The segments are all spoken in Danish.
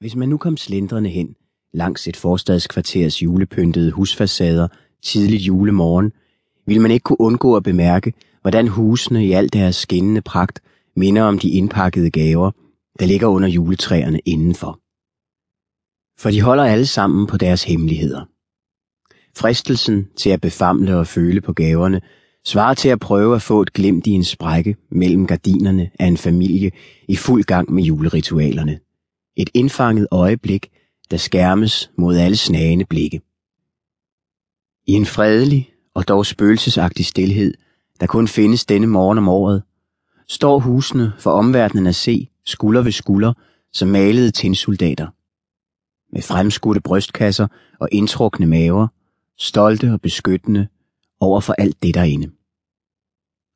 Hvis man nu kom slendrende hen langs et forstadskvarters julepyntede husfacader tidligt julemorgen, ville man ikke kunne undgå at bemærke, hvordan husene i al deres skinnende pragt minder om de indpakkede gaver, der ligger under juletræerne indenfor. For de holder alle sammen på deres hemmeligheder. Fristelsen til at befamle og føle på gaverne svarer til at prøve at få et glimt i en sprække mellem gardinerne af en familie i fuld gang med juleritualerne. Et indfanget øjeblik, der skærmes mod alle snagende blikke. I en fredelig og dog spøgelsesagtig stilhed, der kun findes denne morgen om året, står husene for omverdenen at se skulder ved skulder som malede tinsoldater. Med fremskudte brystkasser og indtrukne maver, stolte og beskyttende over for alt det derinde.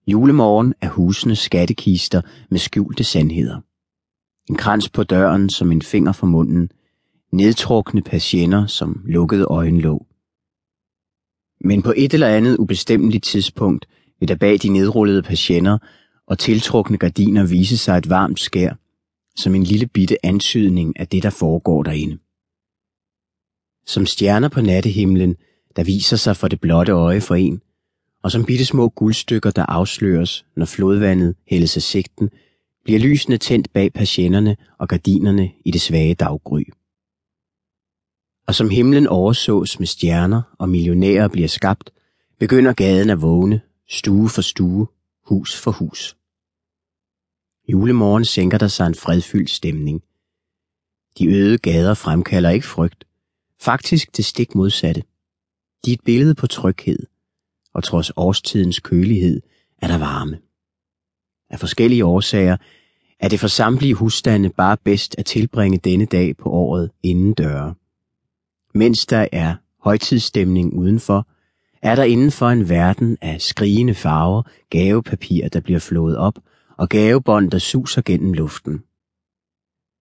Julemorgen er husenes skattekister med skjulte sandheder. En krans på døren som en finger for munden, nedtrukne patienter som lukkede øjenlåg. Men på et eller andet ubestemmeligt tidspunkt vil der bag de nedrullede patienter og tiltrukne gardiner vise sig et varmt skær, som en lille bitte antydning af det, der foregår derinde. Som stjerner på nattehimlen, der viser sig for det blotte øje for en, og som bitte små guldstykker, der afsløres, når flodvandet hældes af sigten, bliver lysene tændt bag patienterne og gardinerne i det svage daggry. Og som himlen oversås med stjerner og millionærer bliver skabt, begynder gaden at vågne, stue for stue, hus for hus. Julemorgen sænker der sig en fredfyldt stemning. De øde gader fremkalder ikke frygt, faktisk det stik modsatte. De er et billede på tryghed, og trods årstidens kølighed er der varme. Af forskellige årsager er det for samtlige husstande bare bedst at tilbringe denne dag på året inden døre. Mens der er højtidsstemning udenfor, er der indenfor en verden af skrigende farver, gavepapir, der bliver flået op, og gavebånd, der suser gennem luften.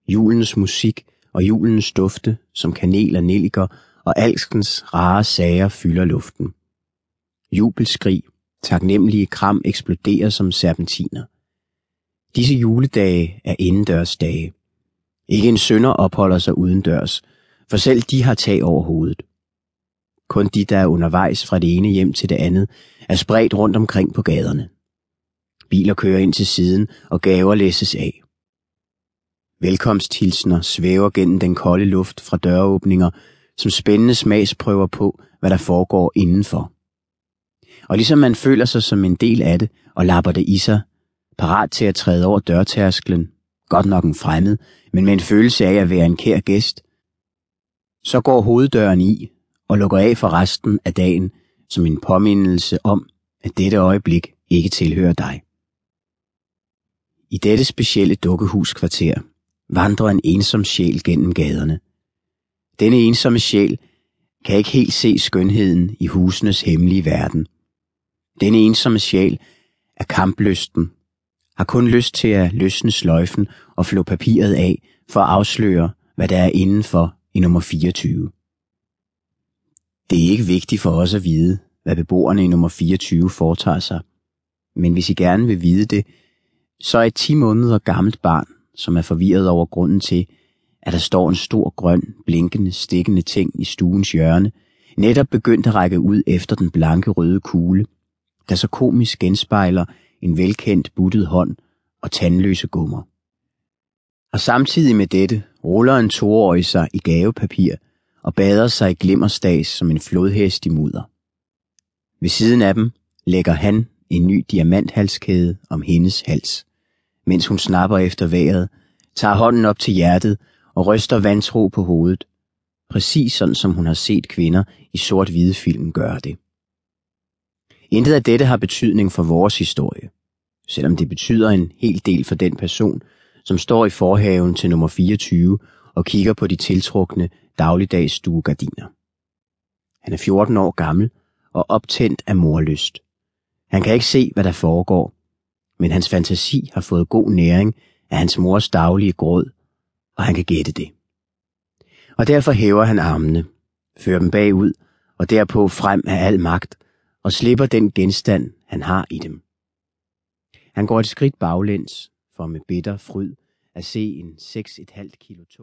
Julens musik og julens dufte, som kanel og nelliker og alskens rare sager fylder luften. Jubelskrig, taknemmelige kram eksploderer som serpentiner. Disse juledage er indendørsdage. Ikke en sønder opholder sig udendørs, for selv de har tag over hovedet. Kun de, der er undervejs fra det ene hjem til det andet, er spredt rundt omkring på gaderne. Biler kører ind til siden, og gaver læses af. Velkomsthilsner svæver gennem den kolde luft fra døråbninger, som spændende smagsprøver på, hvad der foregår indenfor. Og ligesom man føler sig som en del af det og lapper det i sig, parat til at træde over dørtærsklen, godt nok en fremmed, men med en følelse af at være en kær gæst, så går hoveddøren i og lukker af for resten af dagen som en påmindelse om, at dette øjeblik ikke tilhører dig. I dette specielle dukkehuskvarter vandrer en ensom sjæl gennem gaderne. Denne ensomme sjæl kan ikke helt se skønheden i husenes hemmelige verden. Denne ensomme sjæl er kamplysten, har kun lyst til at løsne sløjfen og flå papiret af for at afsløre, hvad der er indenfor i nummer 24. Det er ikke vigtigt for os at vide, hvad beboerne i nummer 24 foretager sig. Men hvis I gerne vil vide det, så er et 10 måneder gammelt barn, som er forvirret over grunden til, at der står en stor grøn, blinkende, stikkende ting i stuens hjørne, netop begyndt at række ud efter den blanke røde kugle, der så komisk genspejler en velkendt buttet hånd og tandløse gummer. Og samtidig med dette ruller en toårig sig i gavepapir og bader sig i glimmerstags som en flodhest i mudder. Ved siden af dem lægger han en ny diamanthalskæde om hendes hals, mens hun snapper efter vejret, tager hånden op til hjertet og ryster vantro på hovedet, præcis sådan som hun har set kvinder i sort-hvide film gøre det. Intet af dette har betydning for vores historie, selvom det betyder en hel del for den person, som står i forhaven til nummer 24 og kigger på de tiltrukne dagligdags stuegardiner. Han er 14 år gammel og optændt af morlyst. Han kan ikke se, hvad der foregår, men hans fantasi har fået god næring af hans mors daglige gråd, og han kan gætte det. Og derfor hæver han armene, fører dem bagud og derpå frem af al magt og slipper den genstand, han har i dem. Han går et skridt baglæns for med bitter fryd at se en 6,5 kilo tung